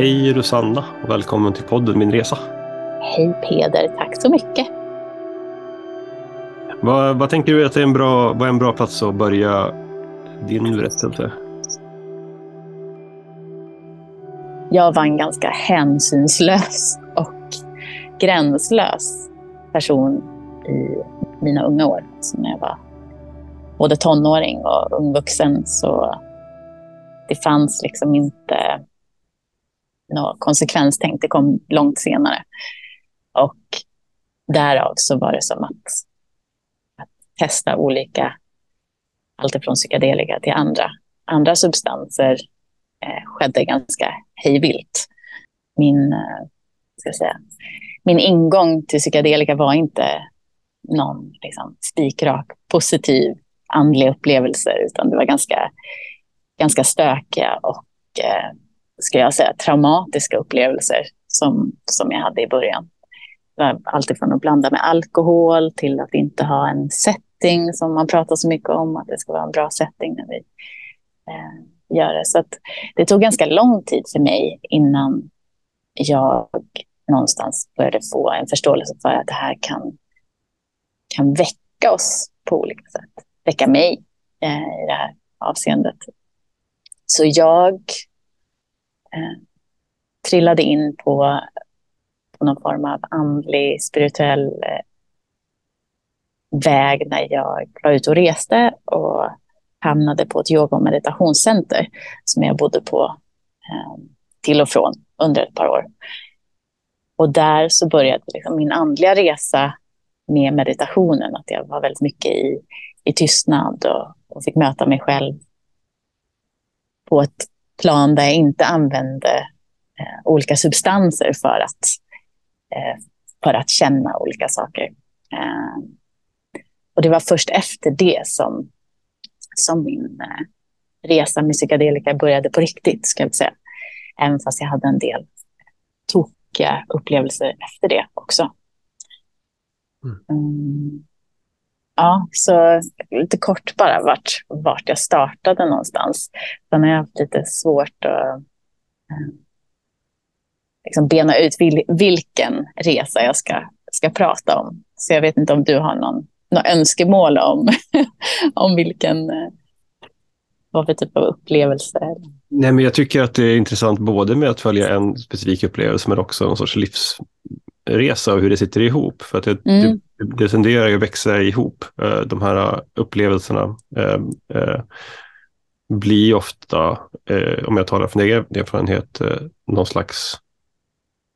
Hej Rosanna och välkommen till podden Min Resa. Hej Peder, tack så mycket. Vad, vad tänker du att är en bra, vad är en bra plats att börja din berättelse? Jag var en ganska hänsynslös och gränslös person i mina unga år. Så när jag var både tonåring och ungvuxen så det fanns liksom inte något konsekvenstänk. Det kom långt senare. Och därav så var det som att, att testa olika, alltifrån psykedelika till andra, andra substanser eh, skedde ganska hejvilt. Min, eh, ska säga, min ingång till psykedelika var inte någon liksom, spikrak positiv andlig upplevelse, utan det var ganska, ganska stökiga och eh, ska jag säga, traumatiska upplevelser som, som jag hade i början. Alltifrån att blanda med alkohol till att inte ha en setting som man pratar så mycket om, att det ska vara en bra setting när vi eh, gör det. Så att det tog ganska lång tid för mig innan jag någonstans började få en förståelse för att det här kan, kan väcka oss på olika sätt. Väcka mig eh, i det här avseendet. Så jag eh, trillade in på, på någon form av andlig, spirituell eh, väg när jag var ute och reste och hamnade på ett yoga och meditationscenter som jag bodde på eh, till och från under ett par år. Och där så började liksom min andliga resa med meditationen, att jag var väldigt mycket i, i tystnad och, och fick möta mig själv på ett plan där jag inte använde eh, olika substanser för att, eh, för att känna olika saker. Eh, och det var först efter det som, som min resa med psykedelika började på riktigt, ska jag säga. Även fast jag hade en del tokiga upplevelser efter det också. Mm. Ja, så lite kort bara vart, vart jag startade någonstans. Sen har jag haft lite svårt att eh, liksom bena ut vil, vilken resa jag ska, ska prata om. Så jag vet inte om du har någon, någon önskemål om, om vilken, eh, vad för typ av upplevelse. Nej, men jag tycker att det är intressant både med att följa en specifik upplevelse men också någon sorts livs, resa och hur det sitter ihop. För att det, mm. det, det tenderar ju att växa ihop. Eh, de här upplevelserna eh, eh, blir ofta, om jag talar från egen erfarenhet, någon slags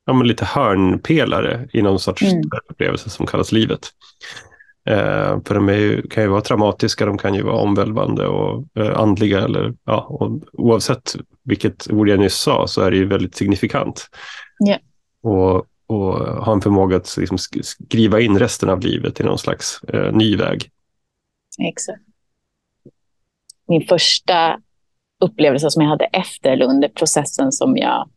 ja, men lite hörnpelare i någon sorts mm. upplevelse som kallas livet. Eh, för de ju, kan ju vara traumatiska, de kan ju vara omvälvande och eh, andliga. Eller, ja, och oavsett vilket ord jag nyss sa så är det ju väldigt signifikant. Yeah. Och och ha en förmåga att liksom skriva in resten av livet i någon slags eh, ny väg. Exakt. Min första upplevelse som jag hade efter eller under processen som jag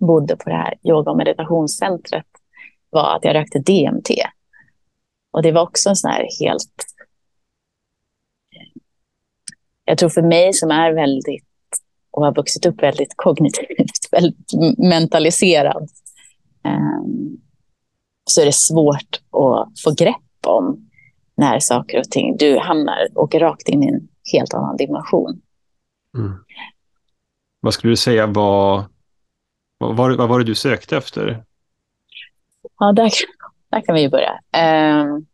bodde på det här yoga och meditationscentret var att jag rökte DMT. Och det var också en sån här helt... Jag tror för mig som är väldigt och har vuxit upp väldigt kognitivt, väldigt mentaliserad, så är det svårt att få grepp om när saker och ting, du hamnar, åker rakt in i en helt annan dimension. Mm. Vad skulle du säga var, vad, var, vad var det du sökte efter? Ja, där, där kan vi ju börja. Um,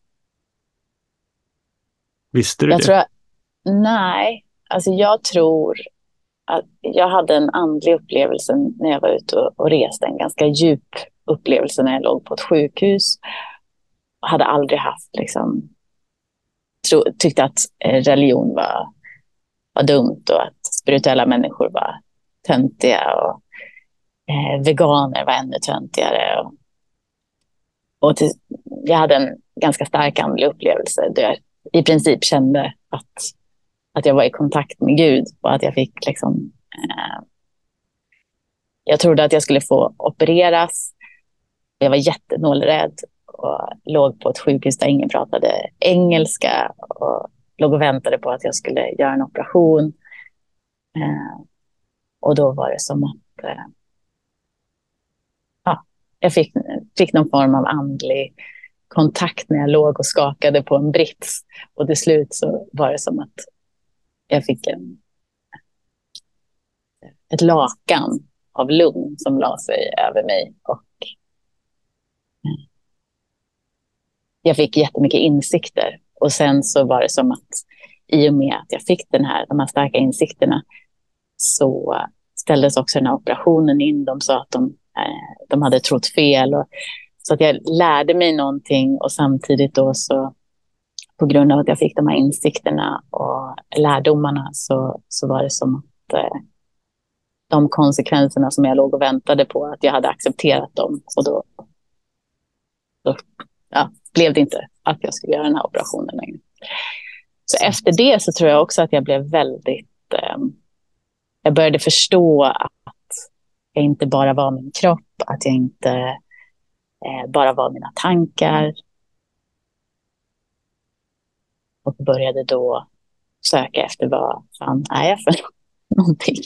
Visste du jag det? Tror, nej, alltså jag tror att jag hade en andlig upplevelse när jag var ute och, och reste, en ganska djup upplevelse när jag låg på ett sjukhus. Jag hade aldrig haft, liksom, tro, tyckte att eh, religion var, var dumt och att spirituella människor var töntiga och eh, veganer var ännu töntigare. Och, och till, jag hade en ganska stark andlig upplevelse där jag i princip kände att, att jag var i kontakt med Gud och att jag fick liksom, eh, jag trodde att jag skulle få opereras jag var jättenålrädd och låg på ett sjukhus där ingen pratade engelska och låg och väntade på att jag skulle göra en operation. Eh, och då var det som att eh, jag fick, fick någon form av andlig kontakt när jag låg och skakade på en brits. Och till slut så var det som att jag fick en, ett lakan av lugn som la sig över mig. Och jag fick jättemycket insikter. Och sen så var det som att i och med att jag fick den här, de här starka insikterna så ställdes också den här operationen in. De sa att de, eh, de hade trott fel. Och, så att jag lärde mig någonting och samtidigt då så på grund av att jag fick de här insikterna och lärdomarna så, så var det som att eh, de konsekvenserna som jag låg och väntade på, att jag hade accepterat dem. Och då, då ja, blev det inte att jag skulle göra den här operationen längre. Så efter det så tror jag också att jag blev väldigt... Eh, jag började förstå att jag inte bara var min kropp, att jag inte eh, bara var mina tankar. Och började då söka efter vad fan är jag för någonting.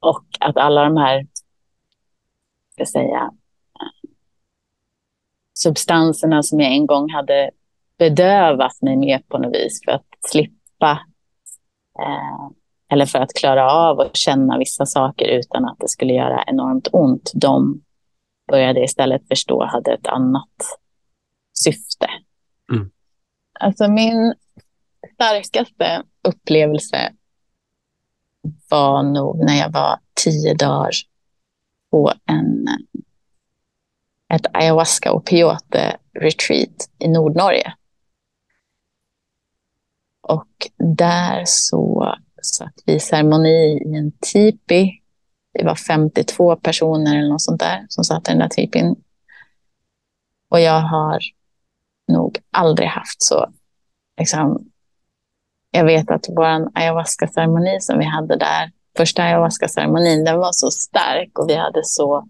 Och att alla de här, ska säga, substanserna som jag en gång hade bedövat mig med på något vis för att slippa eh, eller för att klara av att känna vissa saker utan att det skulle göra enormt ont. De började istället förstå hade ett annat syfte. Mm. Alltså min starkaste upplevelse var nog när jag var tio dagar på en, ett ayahuasca och peyote retreat i Nordnorge. Och där så satt vi i ceremoni i en tipi. Det var 52 personer eller något sånt där som satt i den där tipin. Och jag har nog aldrig haft så liksom, jag vet att vår ayahuasca-ceremoni som vi hade där, första ayahuasca-ceremonin, den var så stark och vi hade så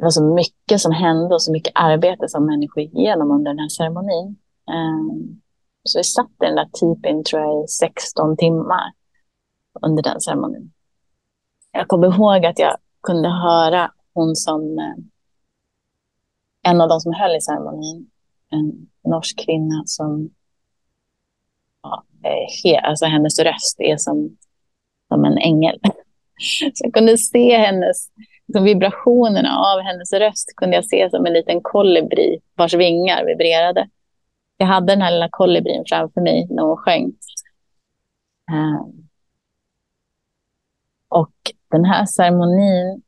det var så mycket som hände och så mycket arbete som människor gick igenom under den här ceremonin. Ehm, så vi satt i den där typen tror jag, i 16 timmar under den ceremonin. Jag kommer ihåg att jag kunde höra hon som eh, en av de som höll i ceremonin, en norsk kvinna som ja, eh, he, alltså hennes röst är som, som en ängel. Så jag kunde se hennes, liksom vibrationerna av hennes röst kunde jag se som en liten kolibri vars vingar vibrerade. Jag hade den här lilla kolibrin framför mig när hon sjöng. Ehm. Och den här ceremonin,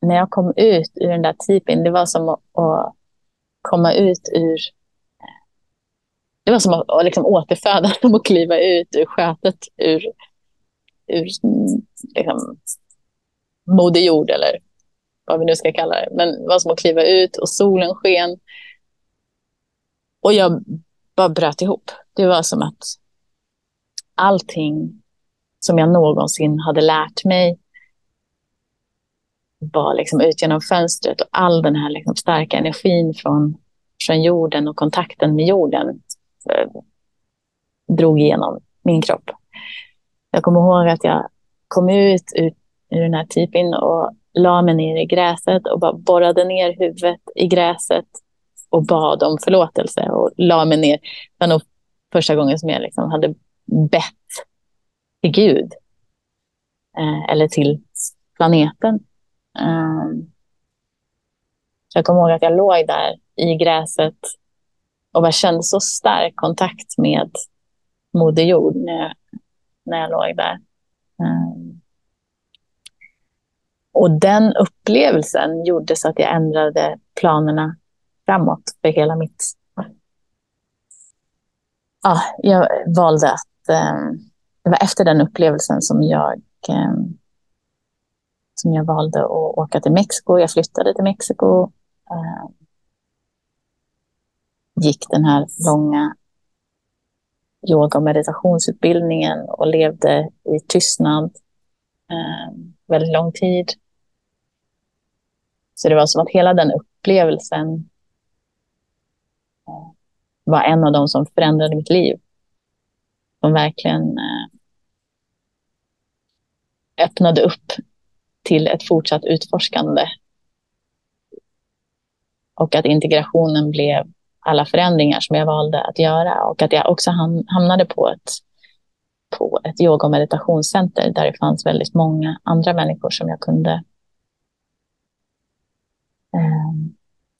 när jag kom ut ur den där tipin, det var som att, att komma ut ur det var som att, att liksom återfödas, som att kliva ut ur skötet, ur, ur mm, liksom, Moder Jord eller vad vi nu ska kalla det. Men det var som att kliva ut och solen sken. Och jag bara bröt ihop. Det var som att allting som jag någonsin hade lärt mig var liksom ut genom fönstret och all den här liksom starka energin från, från jorden och kontakten med jorden eh, drog igenom min kropp. Jag kommer ihåg att jag kom ut ur, ur den här typen och la mig ner i gräset och bara borrade ner huvudet i gräset och bad om förlåtelse och la mig ner. Det var nog första gången som jag liksom hade bett till Gud eh, eller till planeten. Um, jag kommer ihåg att jag låg där i gräset och bara kände så stark kontakt med Moder Jord när jag, när jag låg där. Um, och den upplevelsen gjorde så att jag ändrade planerna framåt för hela mitt... Ja, jag valde att... Eh, det var efter den upplevelsen som jag, eh, som jag valde att åka till Mexiko. Jag flyttade till Mexiko ehm, gick den här långa yoga och meditationsutbildningen och levde i tystnad eh, väldigt lång tid. Så det var som att hela den upplevelsen eh, var en av de som förändrade mitt liv. Som verkligen eh, öppnade upp till ett fortsatt utforskande. Och att integrationen blev alla förändringar som jag valde att göra och att jag också hamnade på ett, på ett yoga och meditationscenter där det fanns väldigt många andra människor som jag kunde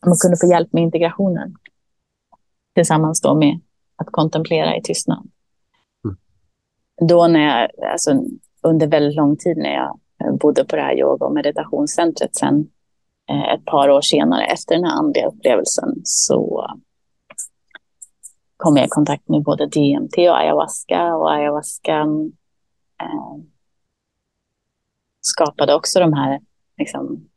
man kunde få hjälp med integrationen tillsammans då med att kontemplera i tystnad. Mm. Då när jag, alltså, under väldigt lång tid när jag bodde på det här yoga och meditationscentret sen eh, ett par år senare efter den här andliga upplevelsen så kom jag i kontakt med både DMT och ayahuasca och ayahuasca eh, skapade också de här liksom,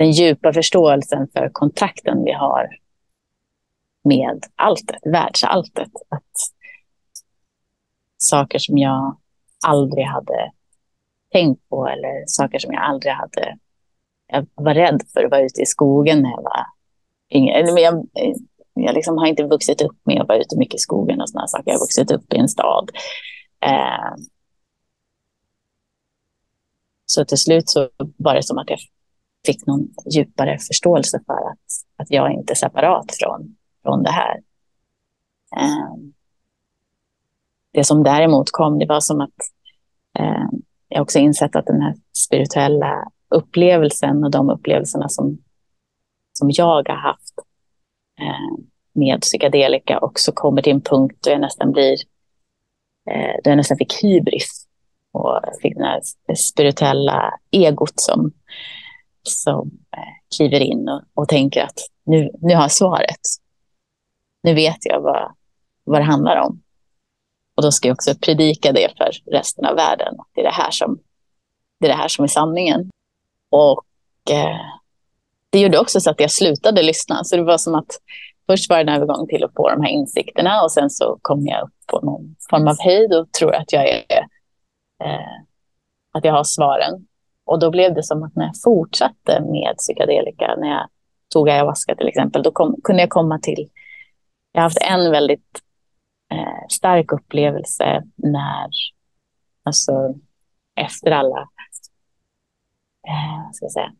den djupa förståelsen för kontakten vi har med alltet, världsalltet. Att saker som jag aldrig hade tänkt på eller saker som jag aldrig hade... Jag var rädd för att vara ute i skogen när jag var yngre. Jag, eh, jag liksom har inte vuxit upp med att vara ute mycket i skogen och sådana saker. Jag har vuxit upp i en stad. Eh, så till slut så var det som att jag fick någon djupare förståelse för att, att jag inte är separat från, från det här. Eh, det som däremot kom, det var som att eh, jag också insett att den här spirituella upplevelsen och de upplevelserna som, som jag har haft eh, med psykedelika också kommer till en punkt då jag nästan blir, då jag nästan fick hybris och fick det här spirituella egot som, som eh, kliver in och, och tänker att nu, nu har jag svaret. Nu vet jag vad, vad det handlar om. Och då ska jag också predika det för resten av världen. Det är det här som, det är, det här som är sanningen. Och eh, det gjorde också så att jag slutade lyssna. Så det var som att först var det en övergång till att få de här insikterna och sen så kom jag upp på någon form av höjd och tror att jag är eh, att jag har svaren. Och då blev det som att när jag fortsatte med psykedelika, när jag tog ayahuasca till exempel, då kom, kunde jag komma till... Jag har haft en väldigt eh, stark upplevelse när, alltså efter alla, eh, ska jag säga,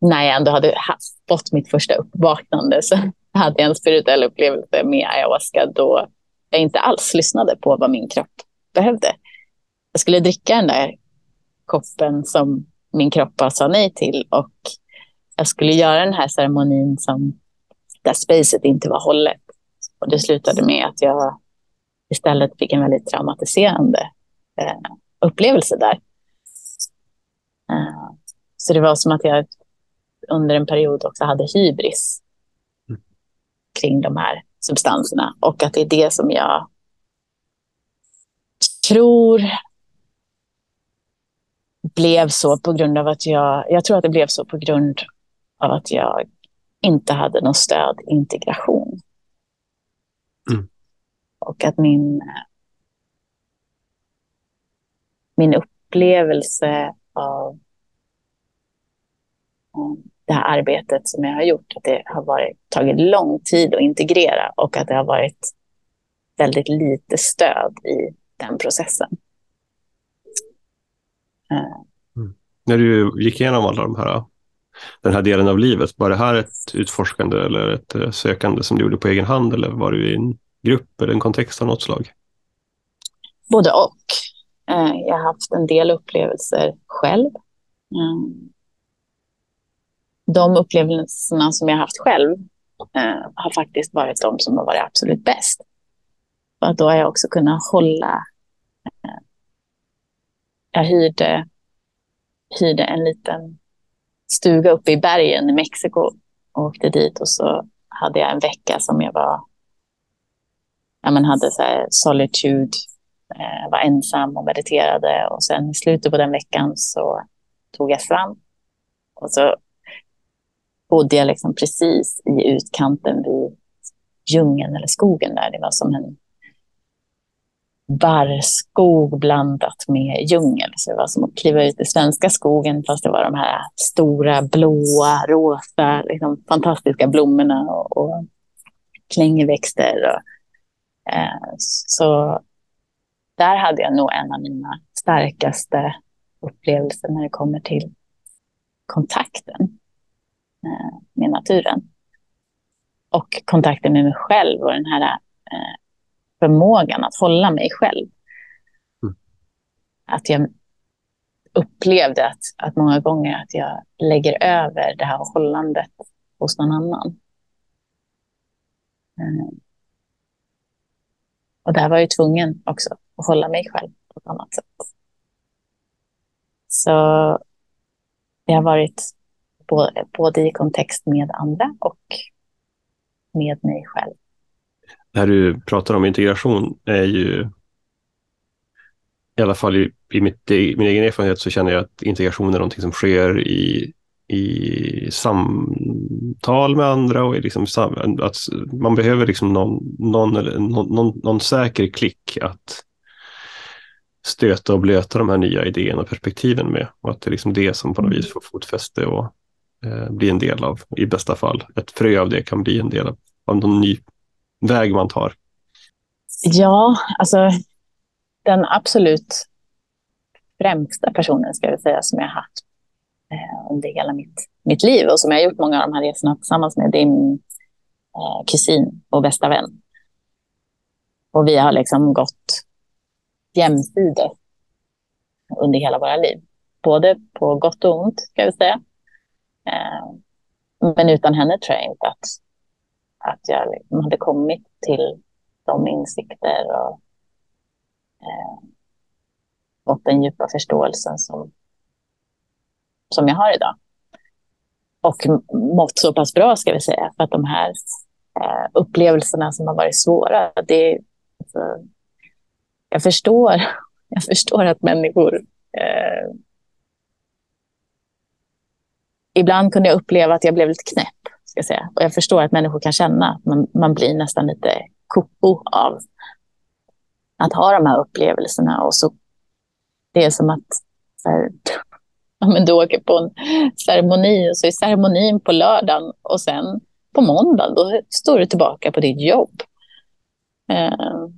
när jag ändå hade haft, fått mitt första uppvaknande så hade jag en spirituell upplevelse med ayahuasca då jag inte alls lyssnade på vad min kropp behövde. Jag skulle dricka den där koppen som min kropp bara sa nej till och jag skulle göra den här ceremonin som där spacet inte var hållet. Och det slutade med att jag istället fick en väldigt traumatiserande eh, upplevelse där. Uh, så det var som att jag under en period också hade hybris mm. kring de här substanserna. Och att det är det som jag tror blev så på grund av att jag, jag tror att det blev så på grund av att jag inte hade någon stöd integration. Mm. Och att min, min upplevelse av det här arbetet som jag har gjort, att det har varit, tagit lång tid att integrera och att det har varit väldigt lite stöd i den processen. Mm. När du gick igenom alla de här, den här delen av livet, var det här ett utforskande eller ett eh, sökande som du gjorde på egen hand eller var du i en grupp eller en kontext av något slag? Både och. Eh, jag har haft en del upplevelser själv. Mm de upplevelserna som jag haft själv eh, har faktiskt varit de som har varit absolut bäst. För då har jag också kunnat hålla... Jag hyrde, hyrde en liten stuga uppe i bergen i Mexiko och åkte dit och så hade jag en vecka som jag var... Ja, men hade så här solitude, eh, var ensam och mediterade och sen i slutet på den veckan så tog jag fram och så bodde jag liksom precis i utkanten vid djungeln eller skogen där. Det var som en barrskog blandat med djungel. Så det var som att kliva ut i svenska skogen fast det var de här stora blåa, rosa, liksom fantastiska blommorna och, och klängväxter. Och, eh, så där hade jag nog en av mina starkaste upplevelser när det kommer till kontakten eh, med naturen. Och kontakten med mig själv och den här eh, förmågan att hålla mig själv. Mm. Att jag upplevde att, att många gånger att jag lägger över det här hållandet hos någon annan. Mm. Och där var jag tvungen också att hålla mig själv på ett annat sätt. Så det har varit både, både i kontext med andra och med mig själv. När du pratar om integration är ju i alla fall i, i, mitt, i min egen erfarenhet så känner jag att integration är någonting som sker i, i samtal med andra och liksom att man behöver liksom någon, någon, någon, någon, säker klick att stöta och blöta de här nya idéerna och perspektiven med. Och att det är liksom det som på något vis får fotfäste och eh, blir en del av, i bästa fall, ett frö av det kan bli en del av, av någon ny väg man tar. Ja, alltså den absolut främsta personen ska jag säga som jag haft eh, under hela mitt, mitt liv och som jag har gjort många av de här resorna tillsammans med, det är min eh, kusin och bästa vän. Och vi har liksom gått jämsides under hela våra liv. Både på gott och ont, ska vi säga. Eh, men utan henne tror jag inte att, att jag liksom hade kommit till de insikter och eh, fått den djupa förståelsen som, som jag har idag. Och mått så pass bra, ska vi säga, för att de här eh, upplevelserna som har varit svåra, det, alltså, jag, förstår, jag förstår att människor eh, ibland kunde jag uppleva att jag blev lite knäpp. Ska jag säga. Och jag förstår att människor kan känna att man, man blir nästan lite koko av att ha de här upplevelserna. Och så, det är som att här, ja, men du åker på en ceremoni och så är ceremonin på lördagen och sen på måndagen då står du tillbaka på ditt jobb. Eh,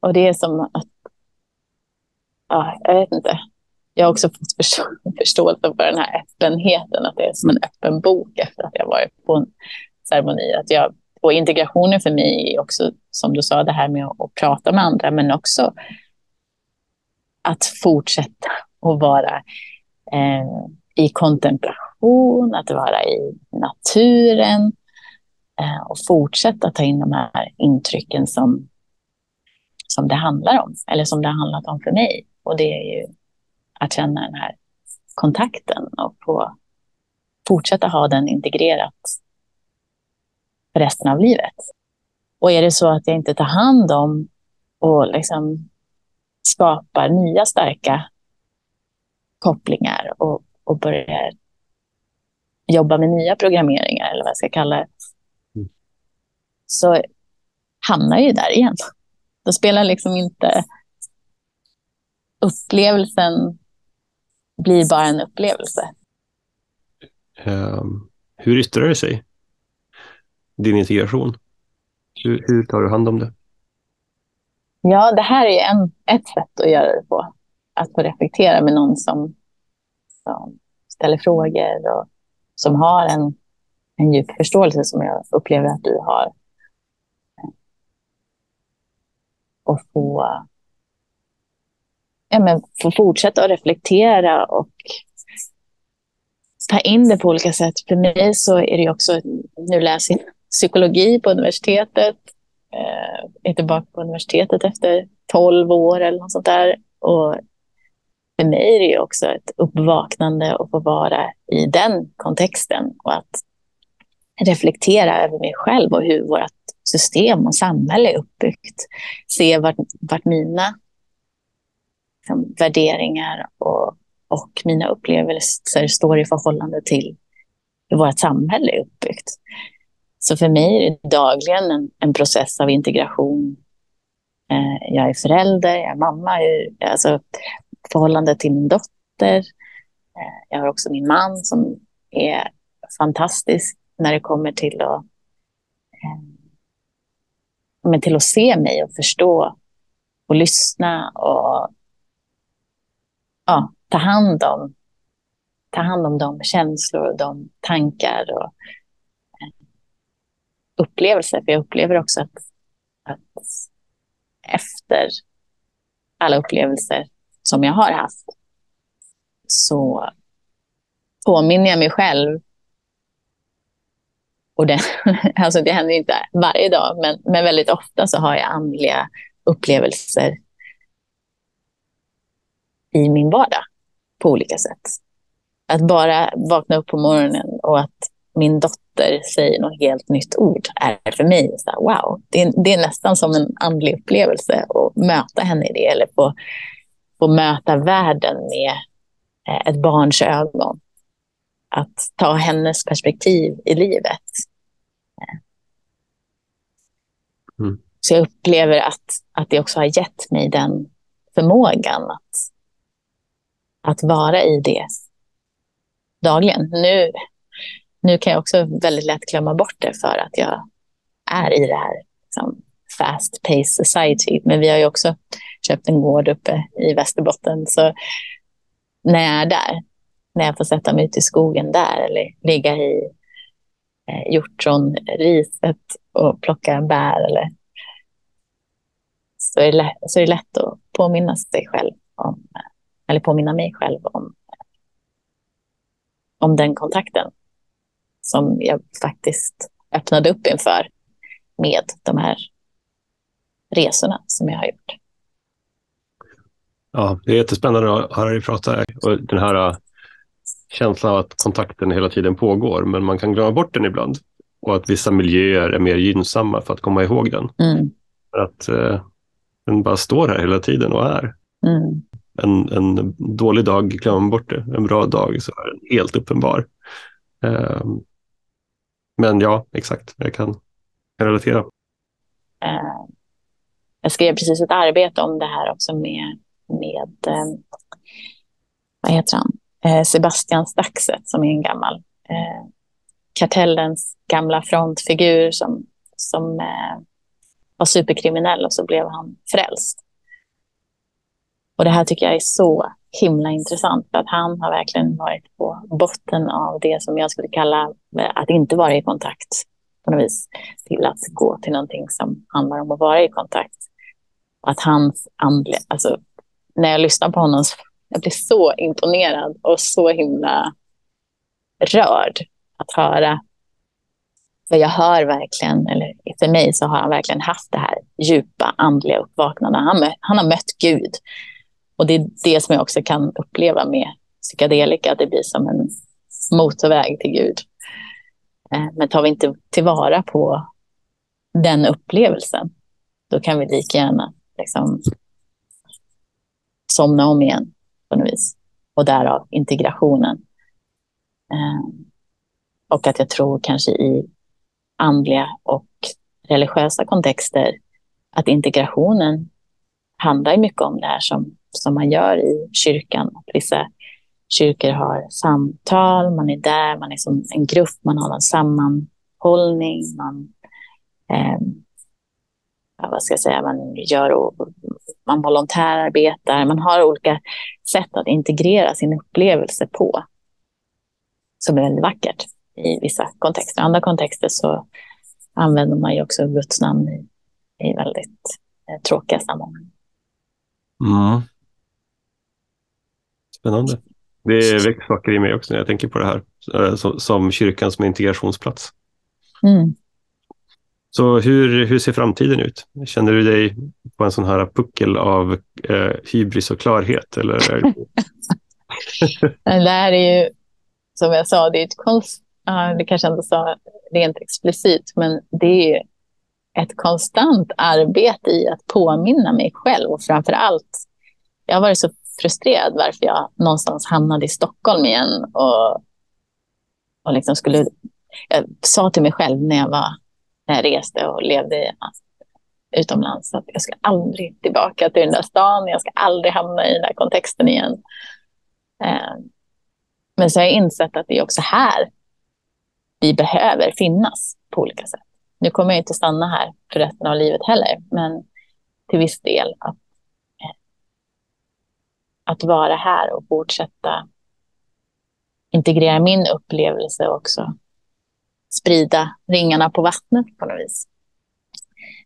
och det är som att, ja, jag vet inte. Jag har också fått förstå förståelse för den här öppenheten, att det är som en öppen bok efter att jag varit på en ceremoni. Att jag, och integrationen för mig är också, som du sa, det här med att, att prata med andra, men också att fortsätta att vara eh, i kontemplation, att vara i naturen eh, och fortsätta ta in de här intrycken som, som det handlar om, eller som det har handlat om för mig. Och det är ju att känna den här kontakten och få fortsätta ha den integrerat för resten av livet. Och är det så att jag inte tar hand om och liksom skapar nya starka kopplingar och, och börjar jobba med nya programmeringar, eller vad jag ska kalla det, mm. så hamnar jag ju där igen. Då spelar liksom inte upplevelsen blir bara en upplevelse. Um, hur yttrar det sig? Din integration? Hur, hur, tar du hand om det? Ja, det här är en, ett sätt att göra det på. Att få reflektera med någon som, som ställer frågor och som har en, en djup förståelse som jag upplever att du har. Och få ja, men få fortsätta att reflektera och ta in det på olika sätt. För mig så är det också, nu läser jag psykologi på universitetet, eh, är tillbaka på universitetet efter 12 år eller något sånt där. Och för mig är det också ett uppvaknande att få vara i den kontexten och att reflektera över mig själv och hur vårt system och samhälle är uppbyggt. Se vart, vart mina Liksom, värderingar och, och mina upplevelser står i förhållande till hur vårt samhälle är uppbyggt. Så för mig är det dagligen en, en process av integration. Eh, jag är förälder, jag är mamma, jag är, alltså förhållande till min dotter. Eh, jag har också min man som är fantastisk när det kommer till att, eh, men till att se mig och förstå och lyssna och ja, ta, hand om, ta hand om de känslor och de tankar och eh, upplevelser. För jag upplever också att, att efter alla upplevelser som jag har haft så påminner jag mig själv och det, alltså det händer inte varje dag, men, men väldigt ofta så har jag andliga upplevelser i min vardag på olika sätt. Att bara vakna upp på morgonen och att min dotter säger något helt nytt ord är för mig så här, wow. Det är, det är, nästan som en andlig upplevelse att möta henne i det eller få, få möta världen med eh, ett barns ögon. Att ta hennes perspektiv i livet. Mm. Så jag upplever att, att det också har gett mig den förmågan att, att vara i det dagligen. Nu, nu kan jag också väldigt lätt glömma bort det för att jag är i det här liksom, fast paced society. Men vi har ju också köpt en gård uppe i Västerbotten. Så när jag är där, när jag får sätta mig ute i skogen där eller ligga i eh, hjortronriset och plocka bär eller så är, det lätt, så är det lätt att påminna sig själv eller påminna mig själv om, om den kontakten som jag faktiskt öppnade upp inför med de här resorna som jag har gjort. Ja, det är jättespännande att höra dig prata och den här äh, känslan av att kontakten hela tiden pågår, men man kan glömma bort den ibland och att vissa miljöer är mer gynnsamma för att komma ihåg den. Mm. För att eh, den bara står här hela tiden och är. Mm. En, en dålig dag glömmer man bort det, en bra dag så är den helt uppenbar. Ehm, men ja, exakt, jag kan, kan relatera. Ehm, jag skrev precis ett arbete om det här också med, med ehm, vad heter han? Eh, Sebastian Staxet som är en gammal eh, kartellens gamla frontfigur som, som eh, var superkriminell och så blev han frälst. Och det här tycker jag är så himla intressant för att han har verkligen varit på botten av det som jag skulle kalla eh, att inte vara i kontakt på något vis till att gå till någonting som handlar om att vara i kontakt. Att hans andliga, alltså när jag lyssnar på honom jag blir så imponerad och så himla rörd att höra för jag hör verkligen, eller för mig så har han verkligen haft det här djupa andliga uppvaknandet. Han, han har mött Gud. Och det är det som jag också kan uppleva med psykedelika, att det blir som en motorväg till Gud. Eh, men tar vi inte tillvara på den upplevelsen, då kan vi lika gärna liksom somna om igen på något vis. Och därav integrationen. Eh, och att jag tror kanske i andliga och religiösa kontexter att integrationen handlar mycket om det här som, som man gör i kyrkan. Att vissa kyrkor har samtal, man är där, man är som en grupp, man har en sammanhållning, man, eh, vad ska jag säga, man gör man volontärarbetar, man har olika sätt att integrera sin upplevelse på som är väldigt vackert i vissa kontexter. I andra kontexter så använder man ju också Guds namn i, i väldigt eh, tråkiga sammanhang. Mm. Spännande. Det väcker saker i mig också när jag tänker på det här eh, som, som kyrkan som integrationsplats. Mm. Så hur, hur ser framtiden ut? Känner du dig på en sån här puckel av eh, hybris och klarhet? Eller det här är ju, som jag sa, det är ett konst, uh, det kanske jag inte sa rent explicit, men det är ett konstant arbete i att påminna mig själv och framför allt, jag har varit så frustrerad varför jag någonstans hamnade i Stockholm igen och, och liksom skulle, jag sa till mig själv när jag var, när jag reste och levde utomlands att jag ska aldrig tillbaka till den där stan, jag ska aldrig hamna i den där kontexten igen. Eh, men så har jag insett att det är också här vi behöver finnas på olika sätt. Nu kommer jag inte stanna här för resten av livet heller, men till viss del att, att vara här och fortsätta integrera min upplevelse och också sprida ringarna på vattnet på något vis.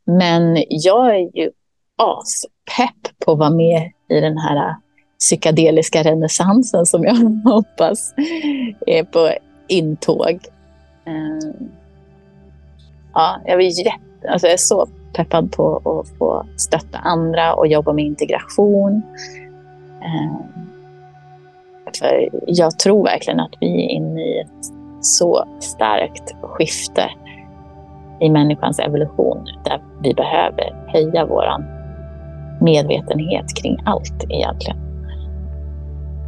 Men jag är ju aspepp på att vara med i den här psykedeliska renässansen som jag hoppas är på intåg. Ehm, Ja, jag, är jätte, alltså jag är så peppad på att få stötta andra och jobba med integration. Eh, för jag tror verkligen att vi är inne i ett så starkt skifte i människans evolution där vi behöver höja vår medvetenhet kring allt egentligen.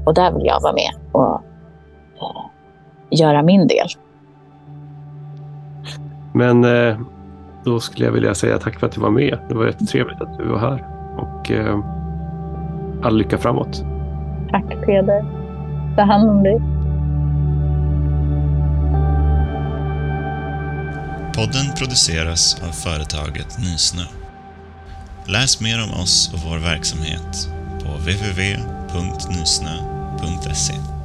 Och där vill jag vara med och eh, göra min del. Men eh, då skulle jag vilja säga tack för att du var med. Det var jättetrevligt att du var här och eh, all lycka framåt. Tack Peder. Ta hand om dig. Podden produceras av företaget Nysnö. Läs mer om oss och vår verksamhet på www.nysnö.se